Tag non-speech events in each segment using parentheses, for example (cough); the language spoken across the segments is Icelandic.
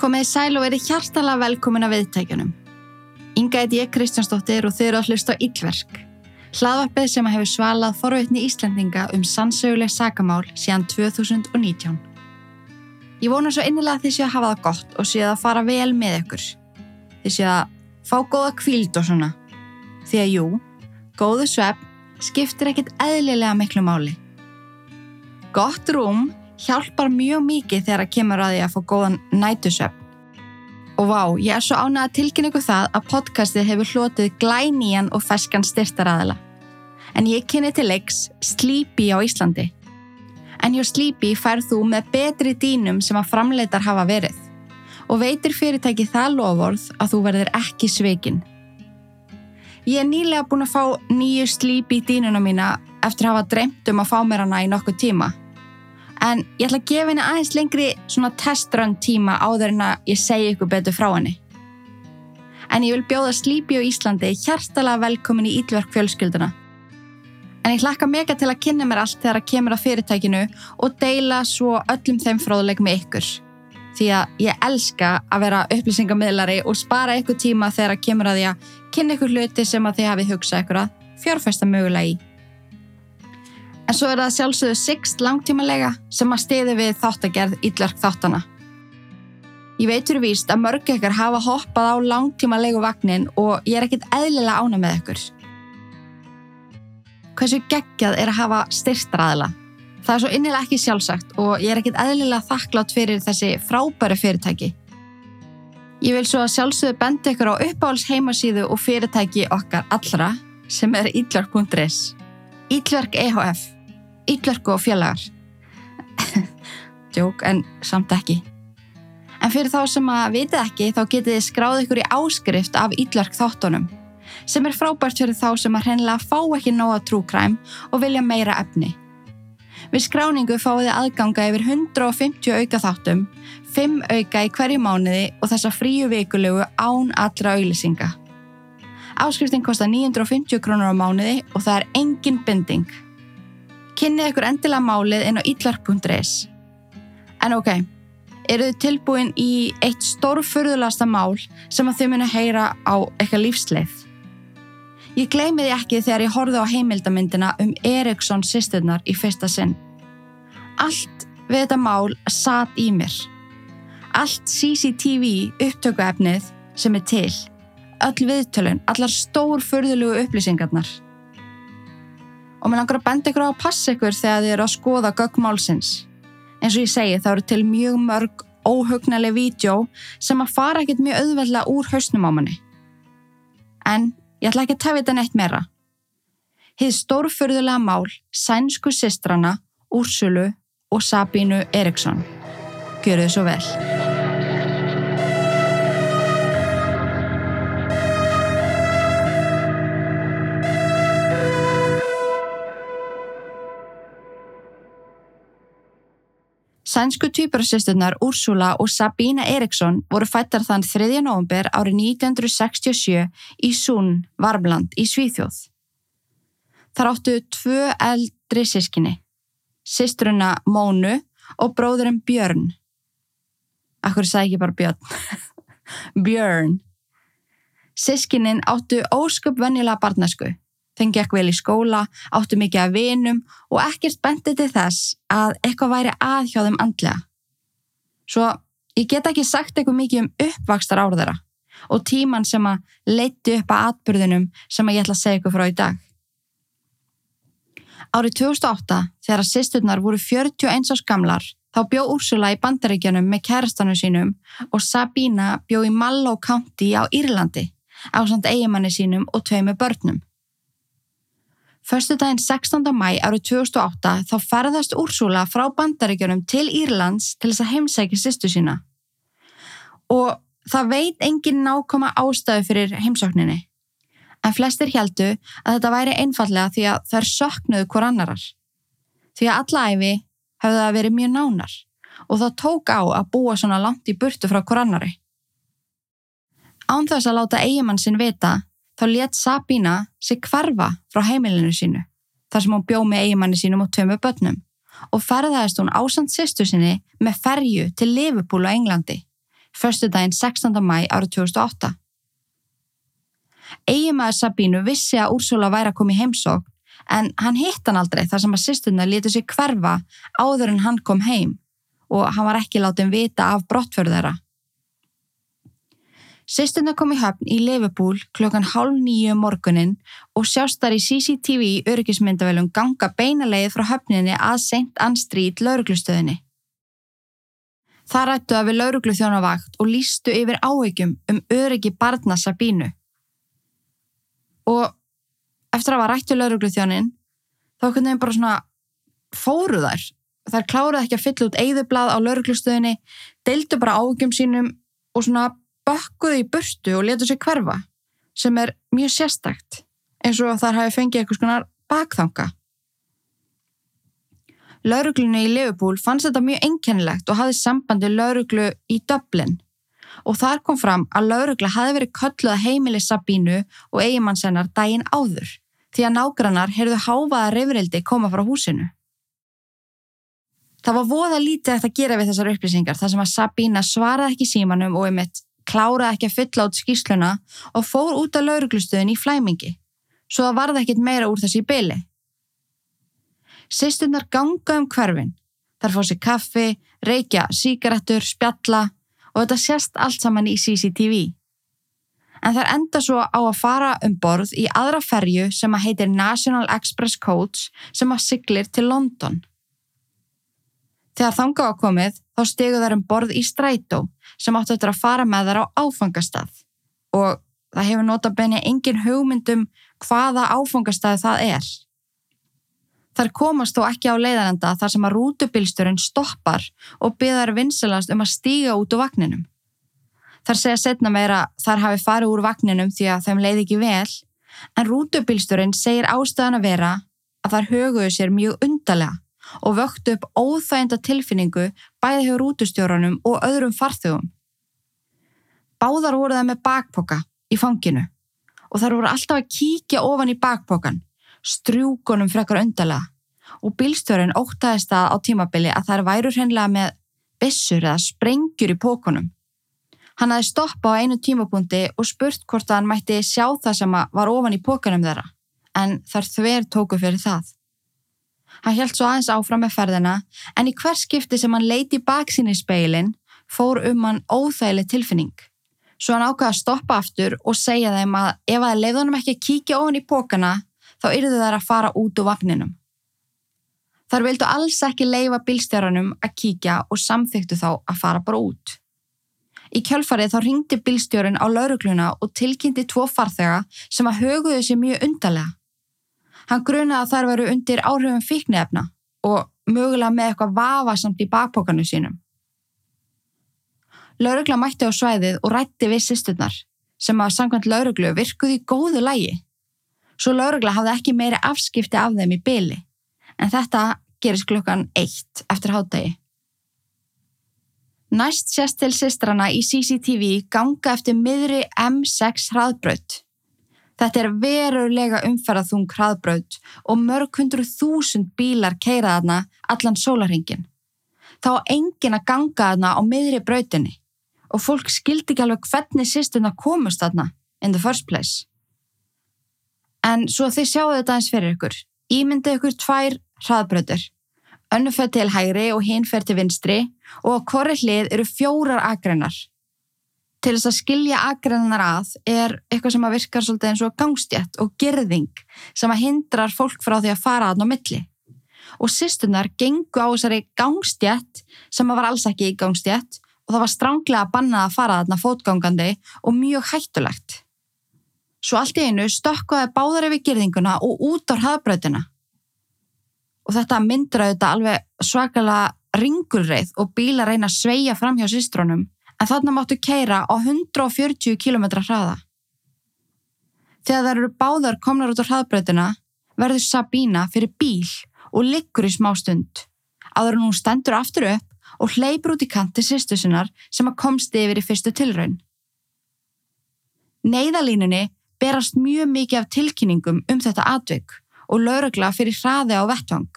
Komið í sæl og verið hjartalega velkomin að viðtækjunum. Inga heit ég Kristjánsdóttir og þau eru að hlusta á Íllverk. Hlaðvarpið sem hefur svalað forveitni Íslandinga um sannsöguleg sakamál síðan 2019. Ég vona svo innilega að þið séu að hafa það gott og séu að fara vel með ykkur. Þið séu að fá góða kvíld og svona. Því að jú, góðu svepp skiptir ekkit eðlilega miklu máli. Gott rúm hjálpar mjög mikið þegar að kemur að því að fá góðan nætusvepp. Og vá, ég er svo ánað að tilkynna ykkur það að podcastið hefur hlotið glænían og feskan styrtaræðila. En ég kynni til leiks Sleepy á Íslandi. En hjá Sleepy færð þú með betri dýnum sem að framleitar hafa verið. Og veitir fyrirtæki það lofórð að þú verður ekki sveikinn. Ég er nýlega búin að fá nýju Sleepy dýnuna mína eftir að hafa dreymt um að fá mér hana í nokkuð tíma en ég ætla að gefa henni aðeins lengri svona testrun tíma áður en að ég segi ykkur betur frá henni. En ég vil bjóða Sleepy á Íslandi hjartalega velkomin í Ídverk fjölskylduna. En ég hlakka mega til að kynna mér allt þegar að kemur að fyrirtækinu og deila svo öllum þeim fróðuleik með ykkur. Því að ég elska að vera upplýsingamidlari og spara ykkur tíma þegar að kemur að því að kynna ykkur hluti sem að þið hafið hugsað ykkur að fjárfesta mögulega í. En svo er það sjálfsögðu Sixt langtímalega sem að stiði við þáttagerð Ídlark þáttana. Ég veit fyrir víst að mörg ekkar hafa hoppað á langtímalegu vagnin og ég er ekkit eðlilega ána með ykkur. Hversu geggjað er að hafa styrstraðila? Það er svo innilega ekki sjálfsagt og ég er ekkit eðlilega þakklátt fyrir þessi frábæri fyrirtæki. Ég vil svo að sjálfsögðu benda ykkur á uppáhalds heimasíðu og fyrirtæki okkar allra sem er ídlark.is. Ídlark EHF Íllörku og félagar. (laughs) Djók, en samt ekki. En fyrir þá sem að vitið ekki þá getið þið skráð ykkur í áskrift af Íllörk þáttunum sem er frábært fyrir þá sem að hreinlega fá ekki nóga trúkræm og vilja meira efni. Við skráningu fáið þið aðganga yfir 150 auka þáttum, 5 auka í hverju mánuði og þessa fríu vikulegu án allra auðlisinga. Áskriftin kostar 950 krónur á mánuði og það er engin binding. Kynnið ykkur endilega málið inn á ítlark.is. En ok, eru þið tilbúin í eitt stórfurðulasta mál sem að þau muni heyra á eitthvað lífsleif? Ég gleymi því ekki þegar ég horfið á heimildamindina um Eriksson sýsturnar í fyrsta sinn. Allt við þetta mál satt í mér. Allt CCTV upptökuefnið sem er til. Öll viðtölun, allar stórfurðulugu upplýsingarnar og mér langar að benda ykkur á að passa ykkur þegar þið eru að skoða göggmálsins. Eins og ég segi þá eru til mjög mörg óhugnarlega vídjó sem að fara ekkert mjög auðveldlega úr hausnum á manni. En ég ætla ekki að tefja þetta neitt meira. Hið stórfurðulega mál sænsku sistrana Úrsulu og Sabínu Eriksson. Gjör þau svo vel. Sænsku týpurarsisturnar Úrsula og Sabína Eriksson voru fættar þann 3. november árið 1967 í Sún, Varmland í Svíþjóð. Þar áttu tvö eldri sískinni, sýstruna Mónu og bróðurinn Björn. Akkur sagði ekki bara Björn. (laughs) Björn. Sískinin áttu ósköp vennilega barnasku þeim gekk vel í skóla, áttu mikið af vinum og ekkert bendið til þess að eitthvað væri að hjá þeim andlega. Svo ég get ekki sagt eitthvað mikið um uppvakstar árðara og tíman sem að leiti upp að atbyrðunum sem að ég ætla að segja ykkur frá í dag. Árið 2008, þegar að sýsturnar voru 41 árs gamlar, þá bjó Úrsula í bandaríkjanum með kærastanum sínum og Sabína bjó í Mallow County á Írlandi á samt eigimanni sínum og tveimu börnum. Förstu daginn 16. mæ árið 2008 þá ferðast Úrsula frá bandaríkjunum til Írlands til þess að heimsækja sýstu sína. Og það veit engin nákoma ástæðu fyrir heimsókninni. En flestir heldu að þetta væri einfallega því að þær söknuðu hver annarar. Því að allæfi hefðu það verið mjög nánar og það tók á að búa svona langt í burtu frá hver annari. Án þess að láta eigimann sinn vita þá let Sabína sig kvarfa frá heimilinu sínu þar sem hún bjó með eigimanni sínum og tömu börnum og ferðaðist hún ásand sýstu sinni með ferju til Liverpool á Englandi förstu daginn 16. mæ árið 2008. Eigimaður Sabínu vissi að Úrsula væri að koma í heimsók en hann hitt hann aldrei þar sem að sýstuna letu sig hverfa áður en hann kom heim og hann var ekki látið vita af brottförð Sýstuna kom í höfn í Liverpool klokkan hálf nýju um morgunin og sjást þar í CCTV öryggismyndavelum ganga beinaleið frá höfninni að St. Anne Street lauruglustöðinni. Það rættu að við lauruglu þjónavakt og lístu yfir áhegjum um öryggi barna Sabínu. Og eftir að var rættu lauruglu þjónin, þá kunni við bara svona fóru þar. Þar kláruð ekki að fylla út eigðublað á lauruglustöðinni, deildu bara áhegjum sínum og svona bökkuðu í burtu og letu sig hverfa, sem er mjög sérstakt, eins og þar hafi fengið eitthvað svona bakþanga. Lauruglunni í Liverpool fannst þetta mjög einkennilegt og hafði sambandi lauruglu í Dublin og þar kom fram að laurugla hafi verið kölluð heimili Sabínu og eigimannssennar daginn áður því að nágrannar heyrðu háfaða reyfrildi koma frá húsinu. Það var voða lítið eftir að gera við þessar upplýsingar þar sem að Sabína svaraði ekki símanum og einmitt kláraði ekki að fylla át skýsluna og fór út af lauruglustöðin í flæmingi svo það varði ekkit meira úr þessi byli. Sýsturnar ganga um hverfin. Þar fá sér kaffi, reykja, síkaretur, spjalla og þetta sést allt saman í CCTV. En þær enda svo á að fara um borð í aðra ferju sem að heitir National Express Coach sem að siglir til London. Þegar þanga á komið þá stegu þær um borð í strætó sem áttu eftir að fara með þær á áfangastað og það hefur nota benið engin hugmyndum hvaða áfangastað það er. Þar komast þó ekki á leiðarenda þar sem að rútubilsturinn stoppar og byðar vinselast um að stíga út úr vagninum. Þar segja setna meira þar hafi farið úr vagninum því að þeim leiði ekki vel, en rútubilsturinn segir ástæðan að vera að þar höguðu sér mjög undarlega og vöktu upp óþæginda tilfinningu bæði hjá rútustjóranum og öðrum farþugum. Báðar voru það með bakpoka í fanginu og þar voru alltaf að kíkja ofan í bakpokan strjúkonum frekar undarlega og bílstjórin ótaðist það á tímabili að þær væru hreinlega með bissur eða sprengjur í pókunum. Hann aði stoppa á einu tímapunkti og spurt hvort hann mætti sjá það sem var ofan í pókunum þeirra, en þar þver tóku fyrir það. Hann held svo aðeins áfram með ferðina, en í hver skipti sem hann leiti bak sín í speilin fór um hann óþægileg tilfinning. Svo hann ákvaði að stoppa aftur og segja þeim að ef að leiðunum ekki kíkja ofan í pókana þá yrðu þær að fara út úr vagninum. Þar vildu alls ekki leifa bílstjóranum að kíkja og samþyktu þá að fara bara út. Í kjölfarið þá ringdi bílstjórin á laurugluna og tilkynnti tvo farþega sem að höguðu sér mjög undarlega. Hann grunaði að þær veru undir áhrifum fíknefna og mögulega með eitthvað vafasamt í bakpókanu sínum. Laurugla mætti á svæðið og rætti við sýsturnar sem að sangkvæmt lauruglu virkuði í góðu lægi svo laurugla hafði ekki meiri afskipti af þeim í byli, en þetta gerist klukkan eitt eftir hátdegi. Næst sést til sistrana í CCTV ganga eftir miðri M6 hraðbraut. Þetta er verulega umferðaþung hraðbraut og mörg hundru þúsund bílar keira þarna allan sólarhingin. Þá engin að ganga þarna á miðri brautinni og fólk skildi ekki alveg hvernig sýstuna komast þarna in the first place. En svo þið sjáu þetta eins fyrir ykkur. Ímyndið ykkur tvær hraðbröður. Önnu fyrir til hægri og hinn fyrir til vinstri og á korri hlið eru fjórar agreinar. Til þess að skilja agreinar að er eitthvað sem að virkar svolítið eins og gangstjætt og gerðing sem að hindrar fólk frá því að fara aðn á milli. Og sýstunar gengu á þessari gangstjætt sem að var alls ekki í gangstjætt og það var stránglega að banna að fara aðna fótgangandi og mjög hættulegt. Svo allt í einu stökkaði báðar yfir gerðinguna og út á hraðbröðina. Og þetta myndir auðvitað alveg svakalega ringulreið og bíla reyna að sveia fram hjá sístrónum en þarna máttu keira á 140 km hraða. Þegar það eru báðar komnar út á hraðbröðina verður Sabína fyrir bíl og liggur í smá stund. Áður hún stendur aftur upp og hleypur út í kanti sýstu sinnar sem að komst yfir í fyrstu tilraun. Neiðalínunni berast mjög mikið af tilkynningum um þetta atvik og laurugla fyrir hraði á vettvang.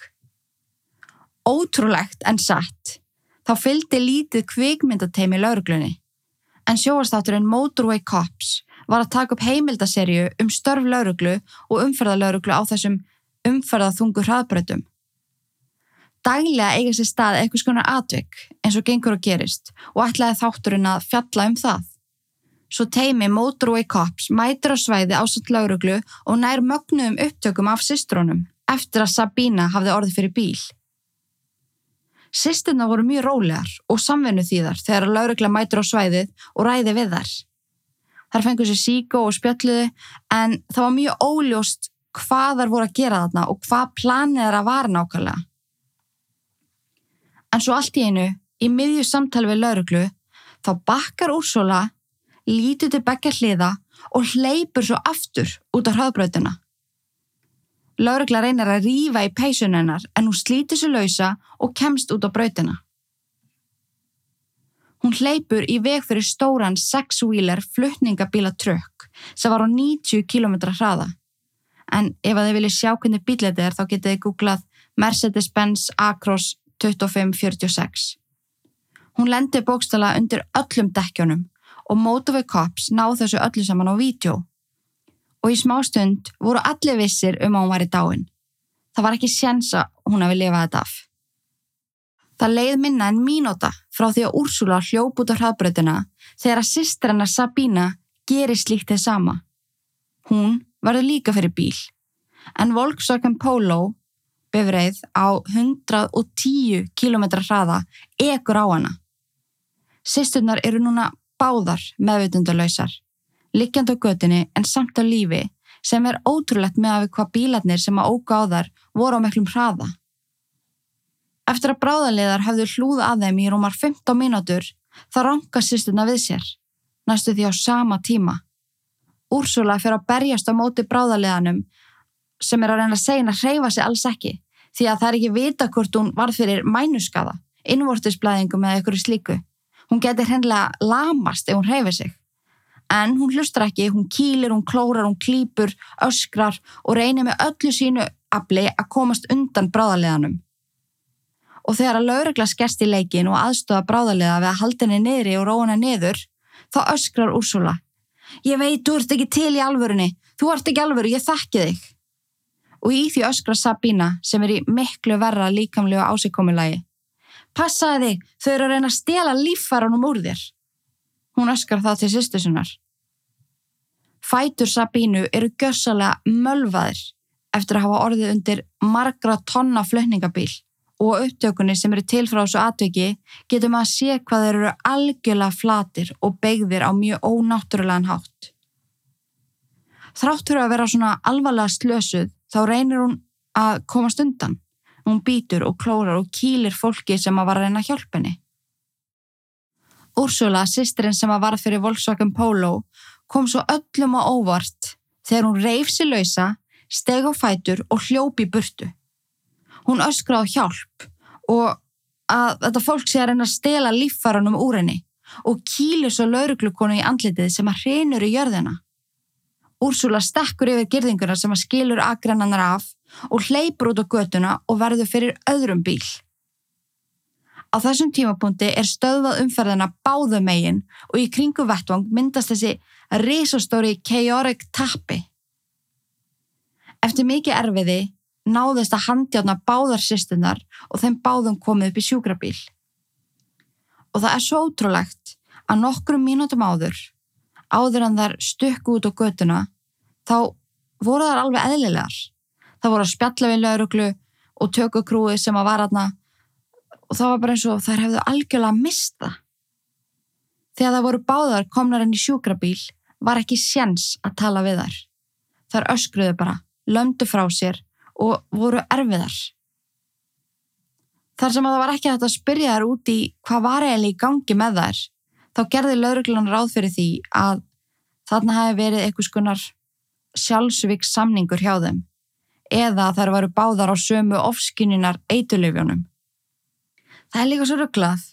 Ótrúlegt en satt, þá fylgdi lítið kvikmyndateimi lauruglunni En sjóastátturinn Motorway Cops var að taka upp heimildaserju um störf lauruglu og umferðalauruglu á þessum umferðaþungu hraðbröðum. Daglega eiga sér stað eitthvað skonar atvik eins og gengur og gerist og ætlaði þátturinn að fjalla um það. Svo teimi Motorway Cops mætur á svæði ásett lauruglu og nær mögnuðum upptökum af systrónum eftir að Sabina hafði orðið fyrir bíl. Sisturna voru mjög rólegar og samvinnu þýðar þegar laurugla mætur á svæðið og ræði við þar. Þar fengur sér síkó og spjalluðu en það var mjög óljóst hvað þar voru að gera þarna og hvað planið er að vara nákvæmlega. En svo allt í einu, í miðju samtali við lauruglu, þá bakkar Úrsóla, lítur til begja hliða og hleypur svo aftur út á hraðbröðuna. Laurugla reynar að rýfa í peysun hennar en hún slítir sér lausa og kemst út á brautina. Hún hleypur í veg fyrir stóran sexwheeler flutningabíla trökk sem var á 90 km hraða. En ef að þið viljið sjá hvernig bíl þetta er þá getið þið googlað Mercedes-Benz Acros 2546. Hún lendi bókstala undir öllum dekkjónum og Motorway Cops náð þessu öllu saman á vídeo. Og í smástund voru allir vissir um að hún var í dáin. Það var ekki séns að hún hafi lifað þetta af. Það leið minna en mínóta frá því að Úrsula hljóp út á hraðbröðina þegar að sýstrannar Sabina gerir slíkt þið sama. Hún verður líka fyrir bíl. En Volkswagen Polo, befreið á 110 km hraða, ekur á hana. Sýsturnar eru núna báðar meðvitundalöysar, liggjand á götinni en samt á lífi sem er ótrúlegt með að við hvað bílarnir sem að óga á þar voru á meklum hraða. Eftir að bráðaliðar hafðu hlúð að þeim í rúmar 15 mínútur þá rankast sýsturna við sér, næstu því á sama tíma. Úrsula fyrir að berjast á móti bráðaliðanum sem er að reyna að segja að hreyfa sig alls ekki því að það er ekki vita hvort hún var fyrir mænuskaða, innvortisblæðingum eða ykkur slíku. Hún getur hennilega lamast ef hún hreyfir sig. En hún hlustar ekki, hún kýlir, hún klórar, hún klýpur, öskrar og reynir með öllu sínu afli að komast undan bráðaliðanum. Og þegar að lauregla skerst í leikin og aðstofa bráðaliða við að halda henni niðri og róa henni niður, þá öskrar Úrsula. Ég veit, þú ert ekki til í alvörunni. Þú ert ekki alvöru, ég þekki þig. Og í því öskra Sabina sem er í miklu verra líkamlegu ásíkomulagi. Passaði þig, þau eru að reyna að stela líffarunum úr þér. Hún öskar það til sýstusunar. Fætur Sabínu eru gössalega mölvaðir eftir að hafa orðið undir margra tonna flöhningabíl og upptökunni sem eru til frá þessu atviki getum að sé hvað þeir eru algjörlega flatir og begðir á mjög ónáttúrulegan hátt. Þráttur að vera svona alvarlega slösuð þá reynir hún að komast undan. Hún býtur og klórar og kýlir fólki sem að var að reyna henni. Úrsula, sýsterinn sem að var fyrir Volkswagen Polo, kom svo öllum á óvart þegar hún reif sér lausa, steg á fætur og hljópi burtu. Hún öskraði hjálp og að þetta fólk sé að reyna að stela líffarunum úr henni og kýlir svo lauruglukonu í andlitið sem að hrinur í jörðina. Úrsula stekkur yfir girðinguna sem að skilur agrannannar af og hleypur út á götuna og verður fyrir öðrum bíl. Á þessum tímapunkti er stöðvað umferðina báðu megin og í kringu vettvang myndast þessi risastóri chaotic tappi. Eftir mikið erfiði náðist að handjána báðar sýstunar og þeim báðum komið upp í sjúkrabíl. Og það er svo ótrúlegt að nokkrum mínútum áður, áður en þar stukku út á götuna, þá voru þar alveg eðlilegar. Það voru að spjalla við lauruglu og tökku krúi sem að var aðna og það var bara eins og þær hefðu algjörlega mista. Þegar það voru báðar komnar enn í sjúkrabíl var ekki sjens að tala við þær. Þær öskruðu bara, lömdu frá sér og voru erfiðar. Þar sem að það var ekki hægt að spyrja þær út í hvað var eiginlega í gangi með þær, þá gerði lauruglan ráð fyrir því að þarna hefði verið eitthvað skonar sjálfsvíks samningur hjá þeim eða þær varu báðar á sömu ofskyninar eitulöfjónum. Það er líka svo rugglað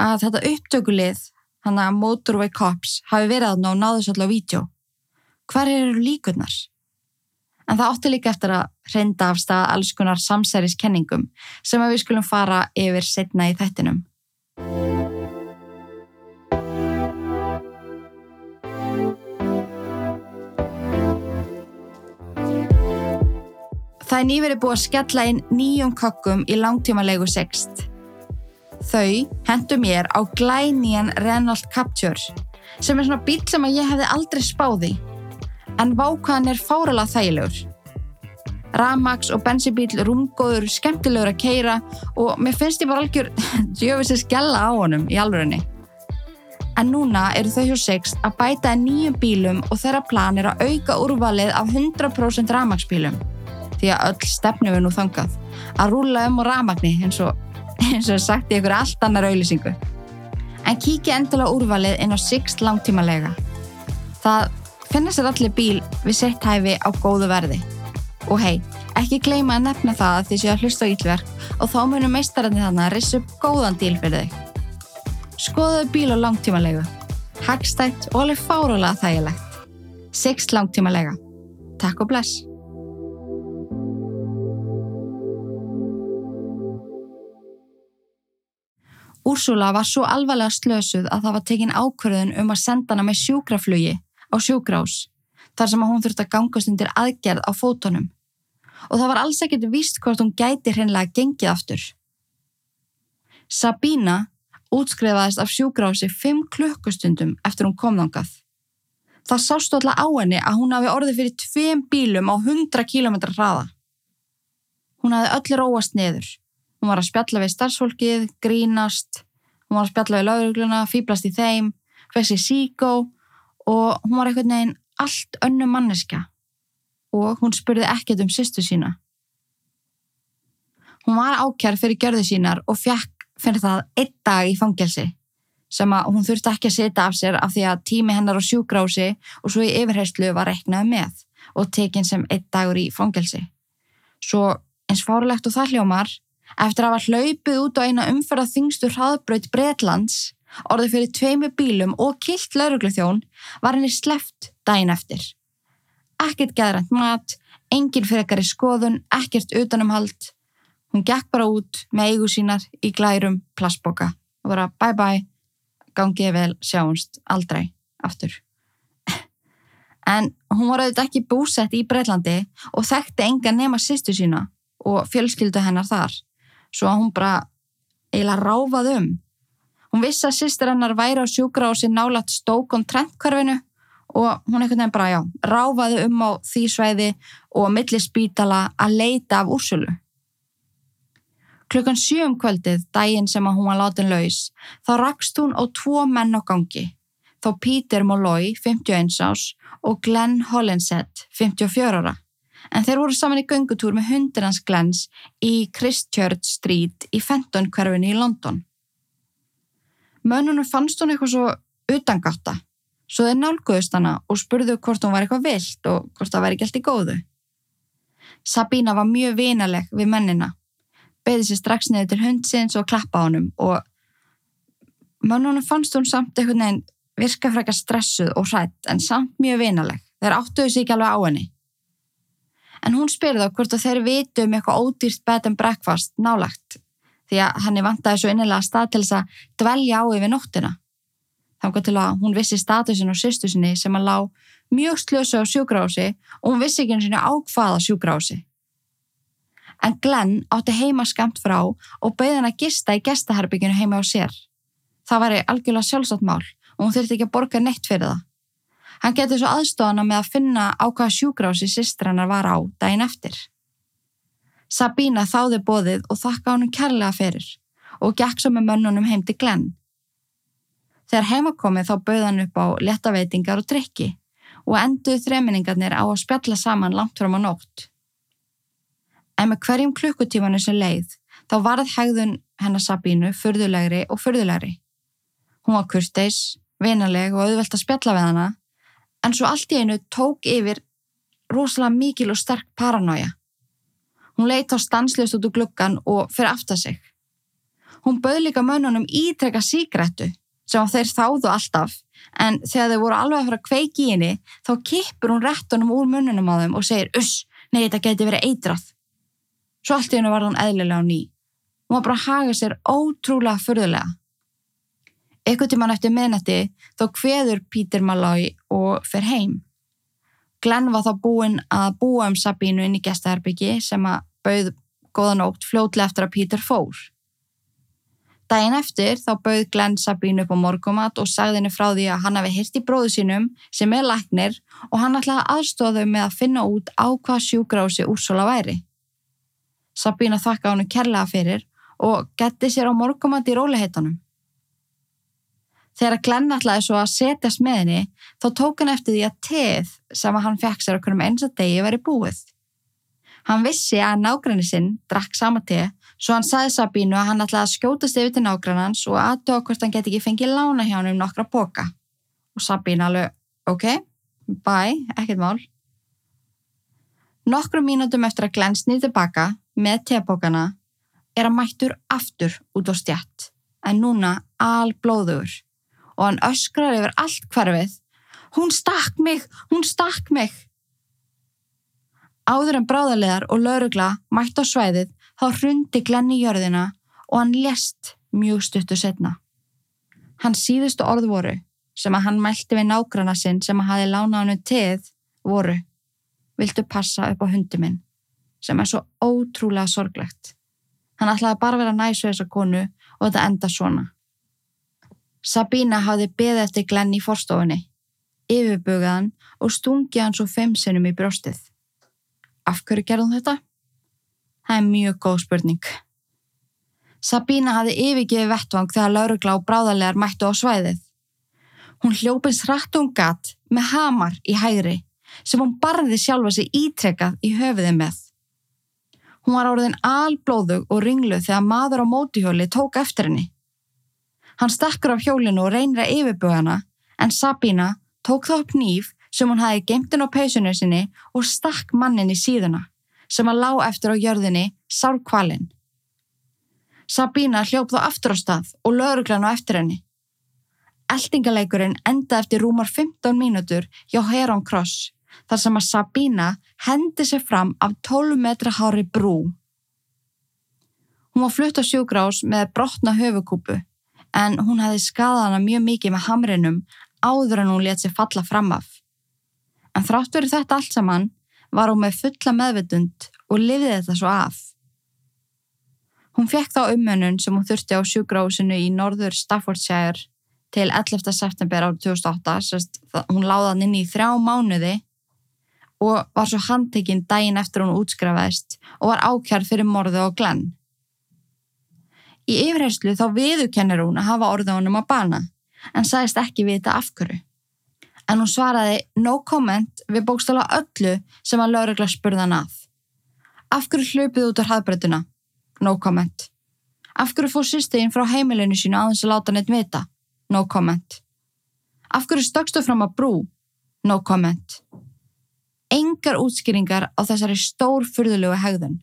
að þetta upptökulið, hann að Motorway Cops hafi verið aðná og náðu svolítið á vídeo. Hver eru líkunar? En það ótti líka eftir að reynda af stað alls konar samsæriskenningum sem við skulum fara yfir setna í þettinum. Það er nýverið búið að skella inn nýjum kokkum í langtíma legu sext. Þau hendu mér á glænían Renault Captur sem er svona bíl sem ég hefði aldrei spáði en vákaðan er fáralega þægilegur. Ramax og bensibíl rúmgóður, skemmtilegur að keira og mér finnst ég bara algjör (laughs) djöfis að skella á honum í alvörunni. En núna eru þau hjá Sixt að bæta nýjum bílum og þeirra plan er að auka úrvalið af 100% Ramax bílum. Því að öll stefnum er nú þangað. Að rúla um á Ramagni eins og, (laughs) eins og sagt í ykkur allt annar auðlýsingu. En kíkja endilega úrvalið inn á Sixt langtímalega. Það finnast sér allir bíl við sett hæfi á góðu verði. Og hei, ekki gleyma að nefna það að þið séu að hlusta á ílverk og þá munum meistarandi þannig að rissa upp góðan díl fyrir þau. Skoðuðu bíl á langtímalegu. Hagstætt og alveg fárólega þægilegt. Sixt langtímalega. Takk og bless. Úrsula var svo alvarlega slösuð að það var tekin ákverðun um að senda hana með sjúkraflugi á sjúkrás þar sem að hún þurfti að gangast undir aðgerð á fótonum og það var alls ekkert víst hvort hún gæti hreinlega gengið aftur. Sabína útskrifaðist af sjúkrási 5 klukkustundum eftir hún kom þangað. Það sást alltaf á henni að hún hafi orðið fyrir tveim bílum á 100 km hraða. Hún hafi öll róast niður. Hún var að spjalla við starfsfólkið, grínast, hún var að spjalla við laurugluna, fýblast í þeim, fessi síkó og hún var einhvern veginn allt önnu manneska og hún spurði ekkert um sýstu sína. Hún var ákjær fyrir gjörðu sínar og fjakk fyrir það einn dag í fangelsi sem að hún þurfti ekki að setja af sér af því að tími hennar á sjúgrási og svo í yfirherslu var reknað með og tekinn sem einn dagur í fangelsi. Svo eins fárlegt og það hljómar Eftir að hafa hlaupið út á eina umferða þingstu hraðbraut Breitlands, orðið fyrir tveimu bílum og kilt laurugluþjón, var henni sleft dæin eftir. Ekkert geðrænt mat, engin frekar í skoðun, ekkert utanumhald. Hún gekk bara út með eigu sínar í glærum plastboka og bara bye bye, gangið vel sjáumst aldrei aftur. (laughs) En hún var auðvitað ekki búsett í Breitlandi og þekkti enga nema sýstu sína og fjölskyldu hennar þar svo að hún bara eiginlega ráfað um. Hún vissi að sýstir hennar væri á sjúkra og sér nálat stókon trentkvarfinu og hún einhvern veginn bara, já, ráfaði um á því sveiði og að milli spítala að leita af úrsölu. Klukkan sjöum kvöldið, daginn sem að hún var látin laus, þá rakst hún á tvo menn á gangi. Þá Peter Molloy, 51 ás, og Glenn Hollinsett, 54 ára en þeir voru saman í göngutúr með hundir hans Glens í Christchurch Street í Fenton hverfinu í London. Mönnunum fannst hún eitthvað svo utangatta, svo þeir nálguðust hana og spurðu hvort hún var eitthvað vilt og hvort það væri gælt í góðu. Sabína var mjög vinaleg við mennina, beði sér strax niður til hundsins og klappa honum og mönnunum fannst hún samt eitthvað neginn virka frækka stressuð og hrætt en samt mjög vinaleg. Þeir áttuðu sig ekki alveg á henni en hún spyrði þá hvort þeir vitu um eitthvað ódýrt bed and breakfast nálagt því að henni vantaði svo innilega stað til þess að dvelja á yfir nóttina. Þannig til að hún vissi statusin og sýstu sinni sem að lá mjög slösu á sjúgrási og hún vissi ekki eins og á hvaða sjúgrási. En Glenn átti heima skamt frá og bauði hann að gista í gestaherbygginu heima á sér. Það væri algjörlega sjálfsagt mál og hún þurfti ekki að borga neitt fyrir það. Hann getið svo aðstofana með að finna á hvaða sjúgrási sýstrannar var á daginn eftir. Sabína þáði bóðið og þakka honum kærlega fyrir og gekk svo með mönnunum heim til Glenn. Þegar heimakomið þá bauð hann upp á letaveitingar og drikki og enduð þreminningarnir á að spjalla saman langt fram á nótt. En með hverjum klukkutímanu sem leið þá varð hegðun hennar Sabínu fyrðulegri og fyrðulegri. Hún var kursteis, vinaleg og auðvelt að spjalla við hana en svo allt í einu tók yfir rosalega mikil og sterk paranoia. Hún leitt á stanslust út úr gluggan og fyrir aftar sig. Hún bauð líka mönnunum ítrekka síkrettu sem þeir þáðu alltaf en þegar þeir voru alveg að fara að kveiki í henni þá kipur hún rettunum úr mönnunum á þeim og segir uss, nei þetta geti verið eitrað. Svo allt í hennu var hún eðlilega á ný. Hún var bara að haga sér ótrúlega förðulega. Ekkert tíman eftir miðnætti þá hveður Pítur Malói og fer heim. Glenn var þá búinn að búa um Sabínu inn í gestaherbyggi sem að bauð góða nótt fljótlega eftir að Peter fór. Dæin eftir þá bauð Glenn Sabínu upp á morgumat og sagði henni frá því að hann hafi hirt í bróðu sínum sem er læknir og hann ætlaði aðstóðu með að finna út á hvað sjúgrási Úrsula væri. Sabína þakka hann kærlega fyrir og getti sér á morgumat í róliheitunum. Þegar Glenn ætlaði svo að setja smeðinni þá tók hann eftir því að teð sem að hann fekk sér okkur um eins að degi veri búið. Hann vissi að nágræni sinn drakk sama teð svo hann saði Sabínu að hann ætlaði að skjótast yfir til nágrænans og aðtóa hvort hann geti ekki fengið lána hjá hann um nokkra boka. Og Sabínu alveg, ok, bye, ekkert mál. Nokkru mínutum eftir að Glenn snýði tilbaka með tebókana er að mættur aftur út á stjætt en núna alblóður og hann öskrar yfir allt hverfið Hún stakk mig, hún stakk mig. Áður en bráðarlegar og laurugla mætt á svæðið þá hrundi Glenn í jörðina og hann lést mjög stuttu setna. Hans síðustu orð voru sem að hann mælti við nágrana sinn sem að hafi lánað hann um teð voru Viltu passa upp á hundi minn sem er svo ótrúlega sorglegt. Hann ætlaði bara vera næs við þessa konu og þetta enda svona. Sabína hafði beðið eftir Glenn í forstofunni, yfirbugaðan og stungið hann svo fimm sinnum í brjóstið. Af hverju gerðum þetta? Það er mjög góð spurning. Sabína hafði yfirgefið vettvang þegar laurugla og bráðarlegar mættu á svæðið. Hún hljópins hratt og um gatt með hamar í hægri sem hún barði sjálfa sig ítrekkað í höfuði með. Hún var áriðin alblóðug og ringluð þegar maður á mótihjóli tók eftir henni. Hann stakkur af hjólinu og reynir að yfirbuga hana en Sabína tók þá upp nýf sem hún hafi gemtin á peysunni sinni og stakk mannin í síðuna sem að lá eftir á jörðinni sárkvalinn. Sabína hljóp þá aftur á stað og lögurglan á eftir henni. Eldingaleikurinn enda eftir rúmar 15 mínútur hjá Heron Cross þar sem að Sabína hendi sér fram af 12 metra hári brú. Hún var flutt á sjúgrás með brotna höfukúpu en hún hefði skadað hana mjög mikið með hamrinum áður en hún let sér falla fram af. En þrátt verið þetta allt saman var hún með fulla meðvitund og lifið þetta svo af. Hún fekk þá umönun sem hún þurfti á sjúgrásinu í norður Staffordshire til 11. september árið 2008, Sest, hún láða hann inn í þrjá mánuði og var svo handtekinn daginn eftir hún útskrafaðist og var ákjærð fyrir morðu og glenn. Í yfirherslu þá viðukennir hún að hafa orðið honum á bana en sagðist ekki vita afhverju. En hún svaraði no comment við bókstala öllu sem að laurugla spurðan að. Afhverju hlupið út á hraðbröðuna? No comment. Afhverju fór sýsteginn frá heimilinu sínu aðeins að láta neitt vita? No comment. Afhverju stökstu fram að brú? No comment engar útskýringar á þessari stór fyrðulegu hegðun.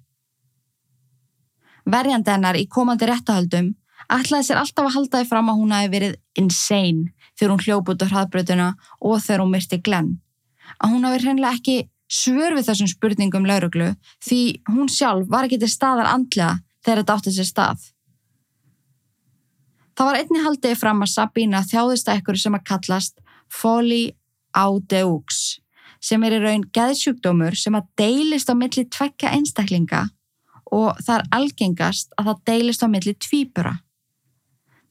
Verjandi hennar í komandi réttahaldum ætlaði sér alltaf að halda því fram að hún hafi verið insane þegar hún hljóp út á hraðbröðuna og þegar hún myrti Glenn. Að hún hafi hreinlega ekki svör við þessum spurningum lauruglu því hún sjálf var ekki til staðar andlega þegar þetta átti sér stað. Það var einni haldið fram að Sabína þjáðist að ekkur sem að kallast Folly Audeux sem er í raun geðsjúkdómur sem að deilist á milli tvekja einstaklinga og það er algengast að það deilist á milli tvíbura.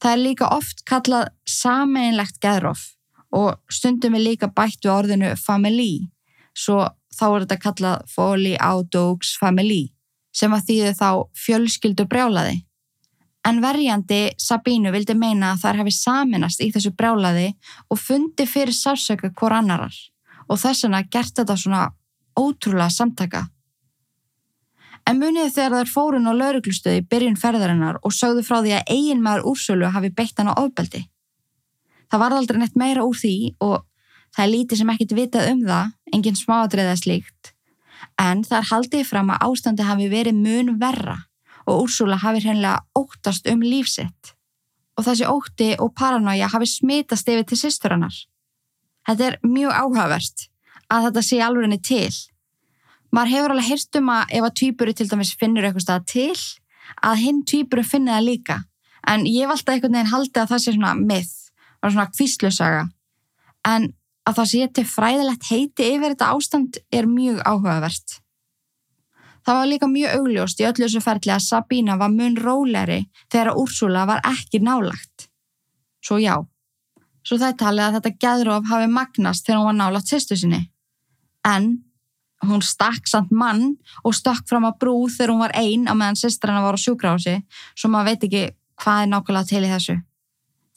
Það er líka oft kallað sameinlegt geðróf og stundum er líka bætt við orðinu family, svo þá er þetta kallað folly outdogs family sem að þýðu þá fjölskyldu brjálaði. En verjandi Sabínu vildi meina að þær hefði saminast í þessu brjálaði og fundi fyrir sársöka hvort annarar og þess vegna gert þetta svona ótrúlega samtaka. En munið þegar þær fórun á lauruglustöði byrjun ferðarinnar og sögðu frá því að eigin maður úrsölu hafi beitt hann á ofbeldi. Það var aldrei neitt meira úr því og það er lítið sem ekkit vitað um það, enginn smáadriða slíkt. En þar haldiði fram að ástandi hafi verið mun verra og úrsöla hafi hreinlega óttast um lífsitt. Og þessi ótti og paranoia hafi smitast yfir til sýsturannar. Þetta er mjög áhugavert að þetta sé alveg til. Maður hefur alveg heyrt um að ef að týpuru til dæmis finnur eitthvað stað til, að hinn týpuru finna það líka. En ég valda einhvern veginn haldi að það sé svona myth, svona kvíslusaga. En að það sé til fræðilegt heiti yfir þetta ástand er mjög áhugavert. Það var líka mjög augljóst í öllu þessu ferli að Sabína var mun róleri þegar Úrsula var ekki nálagt. Svo já, svo það er talið að þetta gæðróf hafi magnast þegar hún var nálagt sýstu sinni. En hún stakk samt mann og stakk fram að brú þegar hún var einn á meðan sýstrana var á sjúkrási, svo maður veit ekki hvað er nákvæmlega til í þessu.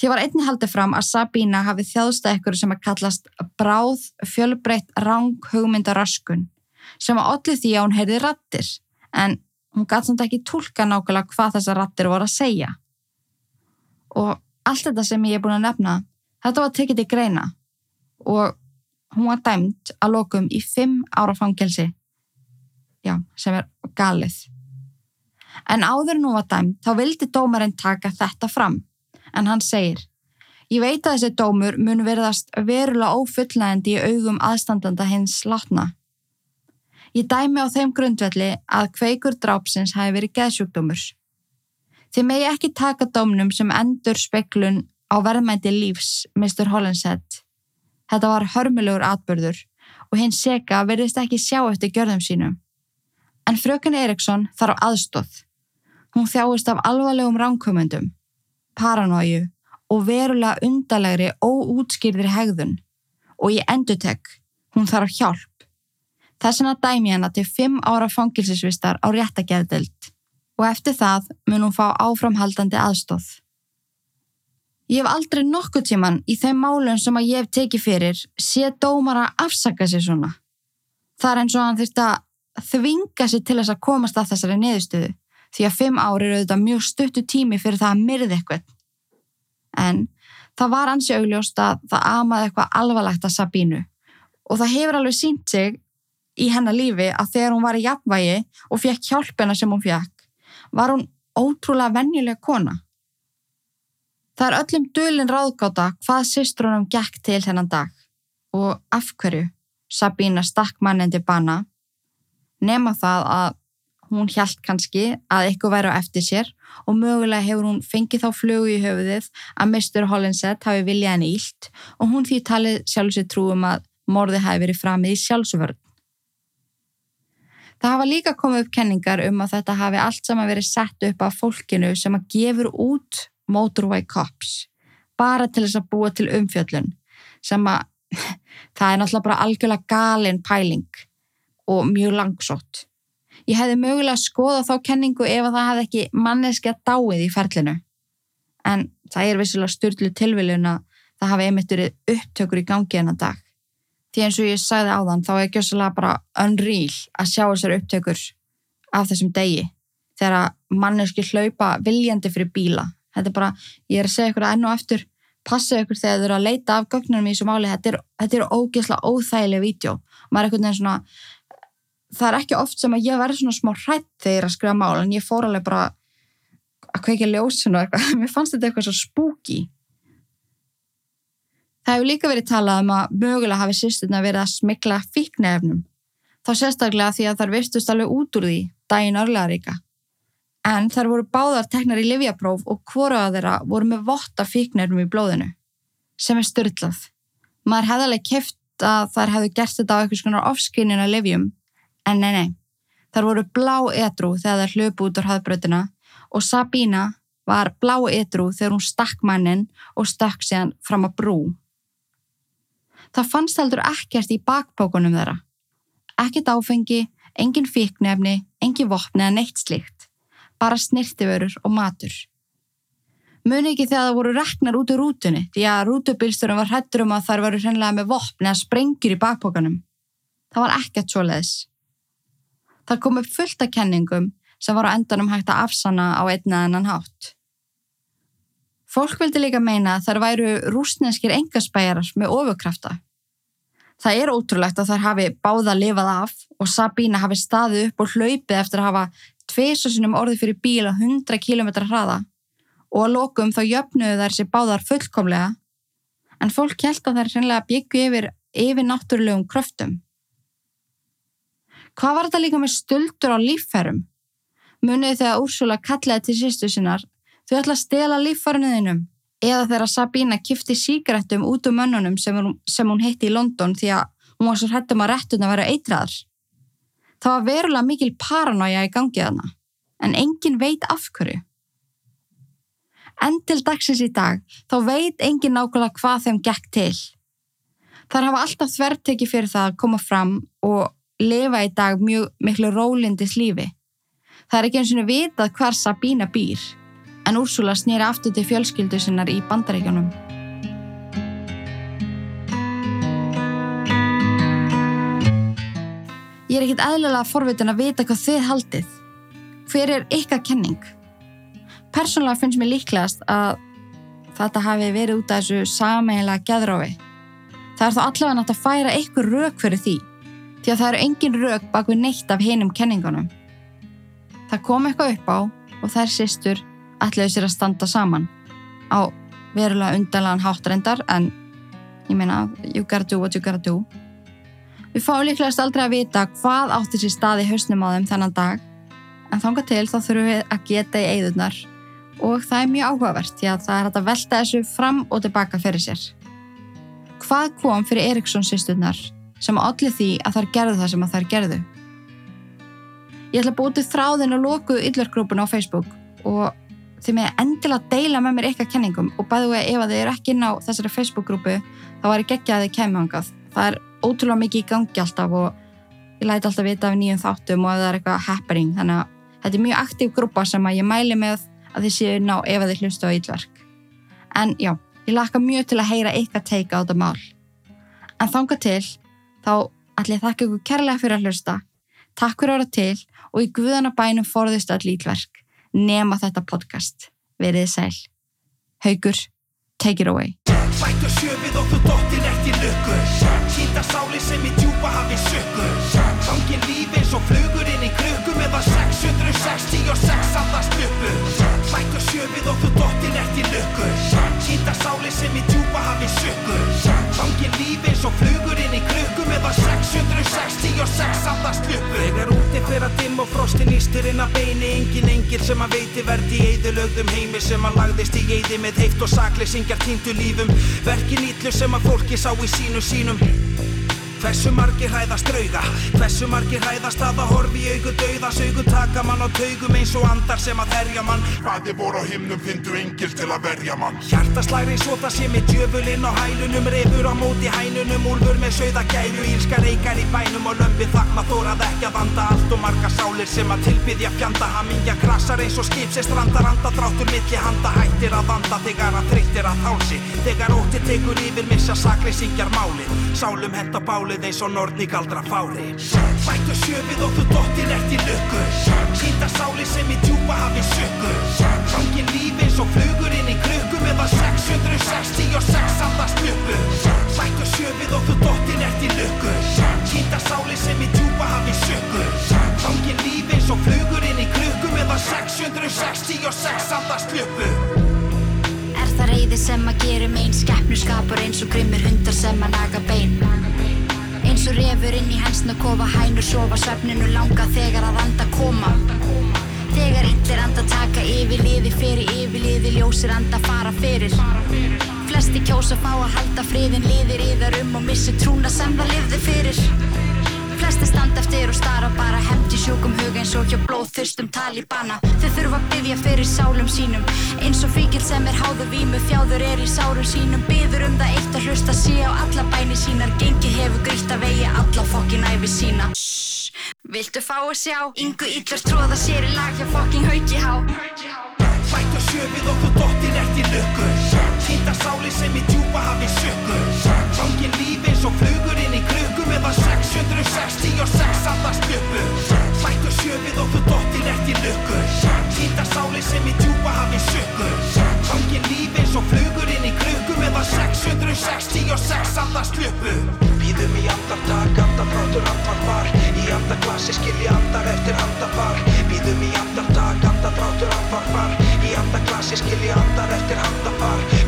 Því var einni haldið fram að Sabína hafi þjáðsta ekkur sem að kallast bráð fjölbreytt ráng hugmyndaröskun sem að allir því að hún heyrði rattir en hún gæti samt ekki tólka nákvæmlega hvað þessar rattir voru að segja. Og allt þetta sem ég er búin að nefna, þetta var tekið til greina og hún var dæmt að lokum í fimm ára fangelsi. Já, sem er galið. En áður hún var dæmt þá vildi dómarinn taka þetta fram en hann segir Ég veit að þessi dómur mun verðast verulega ófullnægandi í augum aðstandanda hins látna. Ég dæmi á þeim grundvelli að kveikur drápsins hafi verið geðsjúkdómur. Þið megi ekki taka dómnum sem endur speklun á verðmændi lífs, Mr. Hollinshead. Þetta var hörmulegur atbyrður og hinn seka verðist ekki sjá eftir gjörðum sínum. En fröken Eriksson þarf aðstóð. Hún þjáist af alvarlegum ránkumundum paranóju og verulega undalegri óútskýrðir hegðun og ég endutek, hún þarf hjálp. Þess vegna dæmi hennar til 5 ára fangilsisvistar á réttageðdelt og eftir það mun hún fá áframhaldandi aðstóð. Ég hef aldrei nokkuð tíman í þeim málun sem að ég hef tekið fyrir sé dómara afsaka sér svona. Það er eins og hann þurft að þvinga sér til þess að komast að þessari neðustöðu því að fimm ári eru auðvitað mjög stuttu tími fyrir það að myrði eitthvað. En það var ansi augljóst að það amaði eitthvað alvarlegt að Sabínu og það hefur alveg sínt sig í hennar lífi að þegar hún var í jafnvægi og fekk hjálpina sem hún fekk, var hún ótrúlega venjuleg kona. Það er öllum dölinn ráðgáta hvað sýstrunum gekk til þennan dag og af hverju Sabína stakk mannendi bana nema það að hún hjælt kannski að eitthvað væri á eftir sér og mögulega hefur hún fengið þá flögu í höfuðið að Mr. Hollinsett hafi viljað henni ílt og hún því talið sjálfsög trúum að morði hafi verið framið í sjálfsvörn. Það hafa líka komið upp kenningar um að þetta hafi allt saman verið sett upp af fólkinu sem að gefur út Motorway Cops bara til þess að búa til umfjöllun sem að (laughs) það er náttúrulega bara algjörlega galin pæling og mjög langsótt. Ég hefði mögulega skoða þá kenningu ef að það hefði ekki manneskja dáið í ferlinu. En það er vissilega styrlu tilviljun að það hafi einmitt verið upptökur í gangi enna dag. Því eins og ég sagði á þann þá er gjössalega bara unreal að sjá þessar upptökur af þessum degi þegar manneski hlaupa viljandi fyrir bíla. Þetta er bara, ég er að segja ykkur að enn og eftir passa ykkur þegar þið eru að leita af gögnunum í þessu máli. Þetta er, þetta er ógeðslega óþægileg vídeo. Maður er einhvern veginn svona það er ekki oft sem að ég verði svona smá hrætt þegar ég er að skrifa mál en ég fór alveg bara að kveika ljósinu og eitthvað, (laughs) mér fannst þetta eitthvað svo spúki Það hefur líka verið talað um að mögulega hafi sýsturna verið að smikla fíknefnum þá sérstaklega því að þar virtust alveg út úr því daginn örlega ríka en þar voru báðar teknar í livjapróf og hvoraða þeirra voru með votta fíknefnum í blóðinu sem er styrlað maður hefði alveg kæft að þar hefðu gert þetta á eitthvað svona ofskinnina livjum En nei, nei, þar voru blá edru þegar það hlöpu út á hraðbröðina og Sabína var blá edru þegar hún stakk mannin og stakk síðan fram að brú. Það fannst heldur ekkert í bakbókunum þeirra. Ekkert áfengi, engin fíknefni, engin vopni eða neitt slikt. Bara snirtiförur og matur. Muni ekki þegar það voru reknar út úr rútunni því að rútubilsturum var hættur um að þar varu hreinlega með vopni eða sprengjur í bakbókunum. Það var ekkert svo leiðis. Það kom upp fullt af kenningum sem var á endanum hægt að afsanna á einna ennan hátt. Fólk vildi líka meina að þær væru rúsneskir engaspæjarar með ofurkrafta. Það er ótrúlegt að þær hafi báða lifað af og Sabína hafi staðið upp og hlaupið eftir að hafa tveisasunum orði fyrir bíl á 100 km hraða og að lokum þá jöfnuðu þær sér báðar fullkomlega en fólk held að þær sennilega byggju yfir yfir náttúrulegum kröftum. Hvað var þetta líka með stöldur á lífferum? Munið þegar Úrsula kallaði til sýstu sinnar, þau ætla að stela líffarniðinum, Eða þegar Sabina kifti síkrettum út um mönnunum sem, sem hún hitti í London því að hún var svo hrættum að réttun að vera eitraðar. Það var verulega mikil paranoia í gangið hana, en engin veit af hverju. En til dagsins í dag, þá veit engin nákvæmlega hvað þeim gekk til. Þar hafa alltaf þverteki fyrir það að koma fram og lifa í dag mjög miklu rólindis lífi. Það er ekki eins og vitað hvar Sabina býr, en Úrsula snýra aftur til fjölskyldu sinnar í bandaríkjónum. Ég er ekkit eðlilega forvitin að vita hvað þið haldið. Hver er ykkar kenning? Personlega finnst mér líklegast að þetta hafi verið út af þessu sameiginlega geðrófi. Það er þá allavega nátt að færa einhver rauk fyrir því, því að það eru engin rauk bak við neitt af hinum kenningunum. Það kom eitthvað upp á og þær sýstur ætlaði sér að standa saman á verulega undanlegan háttrendar en ég meina, you gotta do what you gotta do. Við fáum líklegast aldrei að vita hvað átti sér stað í hausnum á þeim þennan dag en þánga til þá þurfum við að geta í eigðunar og það er mjög áhugavert því að það er að velta þessu fram og tilbaka fyrir sér. Hvað kom fyrir Eriksson sýsturnar sem allir því að þær gerðu það sem að þær gerðu? Ég ætla að búti þráðin og loku yllurgrúpun á Facebook og þið með endilega deila með mér eitthvað kenningum og bæðu að ef að þið eru ekki inn á þessari Facebook-grúpu þá var ég geggja að þið kemur ángað. Það er ótrúlega mikið í gangi alltaf og ég læti alltaf vita af nýjum þáttum og ef það er eitthvað happening. Þannig að þetta er mjög aktív grúpa sem að ég mæli með að þið séu ná ef þið hlustu á ílverk en já, ég laka mjög til að heyra eitthvað teika á þetta mál. En þanga til þá ætlum ég þakka ykkur kærlega fyrir að hlusta. Takk fyrir að vera til og í guðanabænum forðist all ílverk nema þetta podcast. Verið sæl. Haugur, take it away Bættu sjöfið og þú dóttir eftir lukkur Hýta sáli sem í djúpa hafi sökkur Gangin líf eins og flugur inn í krukku Meðan 666 andast uppu Lækka sjöfið og þú dottin eftir lukkur Hýta sáli sem í djúpa hafi sökkur Gangin líf eins og flugur inn í krukku Meðan 666 andast uppu Þegar úti fyrir að dimm og frostin ístir inn að beini. Engin engil sem að veiti verði í eidulögðum heimi Sem að lagðist í eidi með heift og sakleysingjar týndu lífum. Verkin ítlu sem að fólki sá í sínu sínum Hversu margir hræðast drauga? Hversu margir hræðast að að horfi í auku dauða? Saugu taka mann á taugum eins og andar sem að herja mann. Hvaði voru á himnum fyndu engil til að verja mann. Hjartaslæri svo það sé með djöfulinn á hælunum Refur á móti hænunum Úlfur með sögða gæru Ílska reykar í bænum og lömpi þakma þórað ekki að vanda. Allt og marga sálir sem að tilbyðja fjanda Hamingja krasar eins og skip sem strandar anda Dráttur milli handa hættir að vanda Þegar að þreyttir að hálsi. Þegar ótti tekur yfir missa sakli málið eins og nortni galdra fári Bættu sjöfið og þú dottir ert í lukku. Hýta sáli sem í djúpa hafi sökku Gangin líf eins og flugur inn í krukku Meða 666 andast uppu Bættu sjöfið og þú dottir ert í lukku. Hýta sáli sem í djúpa hafi sökku Gangin líf eins og flugur inn í krukku Meða 666 andast Er það reyði sem að gera megin Skeppnur skapur eins og grimmir hundar sem að naga bein Eins og refur inn í hensna kofa hænur sofa svefninu langa þegar að anda koma. Þegar yllir anda taka yfir liði fyrir yfir liði ljósir anda fara fyrir. Flesti kjósa fá að halda friðin liðir yðar um og missi trúna sem það lifði fyrir Flesti standa eftir og stara bara hefndi sjúkum hug eins og hjá blóðþurstum talibana. Þau þurfa að byggja fyrir sálum sínum eins og fíkil sem er háður vímu þjáður er í sárum sínum. Byður um það eitt að hlusta sé á alla bæni sínar. Gengi hefur grítt að vegi alla fokkin æfi sína. Viltu fá að sjá? Yngu yllur tróða sér í lag hjá fokkin haugi há. Bæta sjöfið þú dottir eftir lukku. Týnda sáli sem í djúpa hafi sökku Fangin líf eins og flugur inn í krukku meðan 666 andast uppu Bættu sjöfið og þú dottir eftir lukku. Týnda sáli sem í djúpa hafi sökku Fangin líf eins og flugur inn í krukku meðan 666 andast uppu Býðum í andartak, andafrátur andvarpar Í andaklassi skilji andar eftir andafar Býðum í andartak, andafrátur andvarpar Í andaklassi skilji andar eftir andafar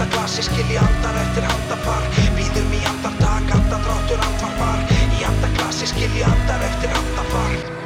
andaglasi skilji andar eftir handafar Býðum í andartak, andadráttur andvarpar. Í andaglasi skilji andar eftir handafar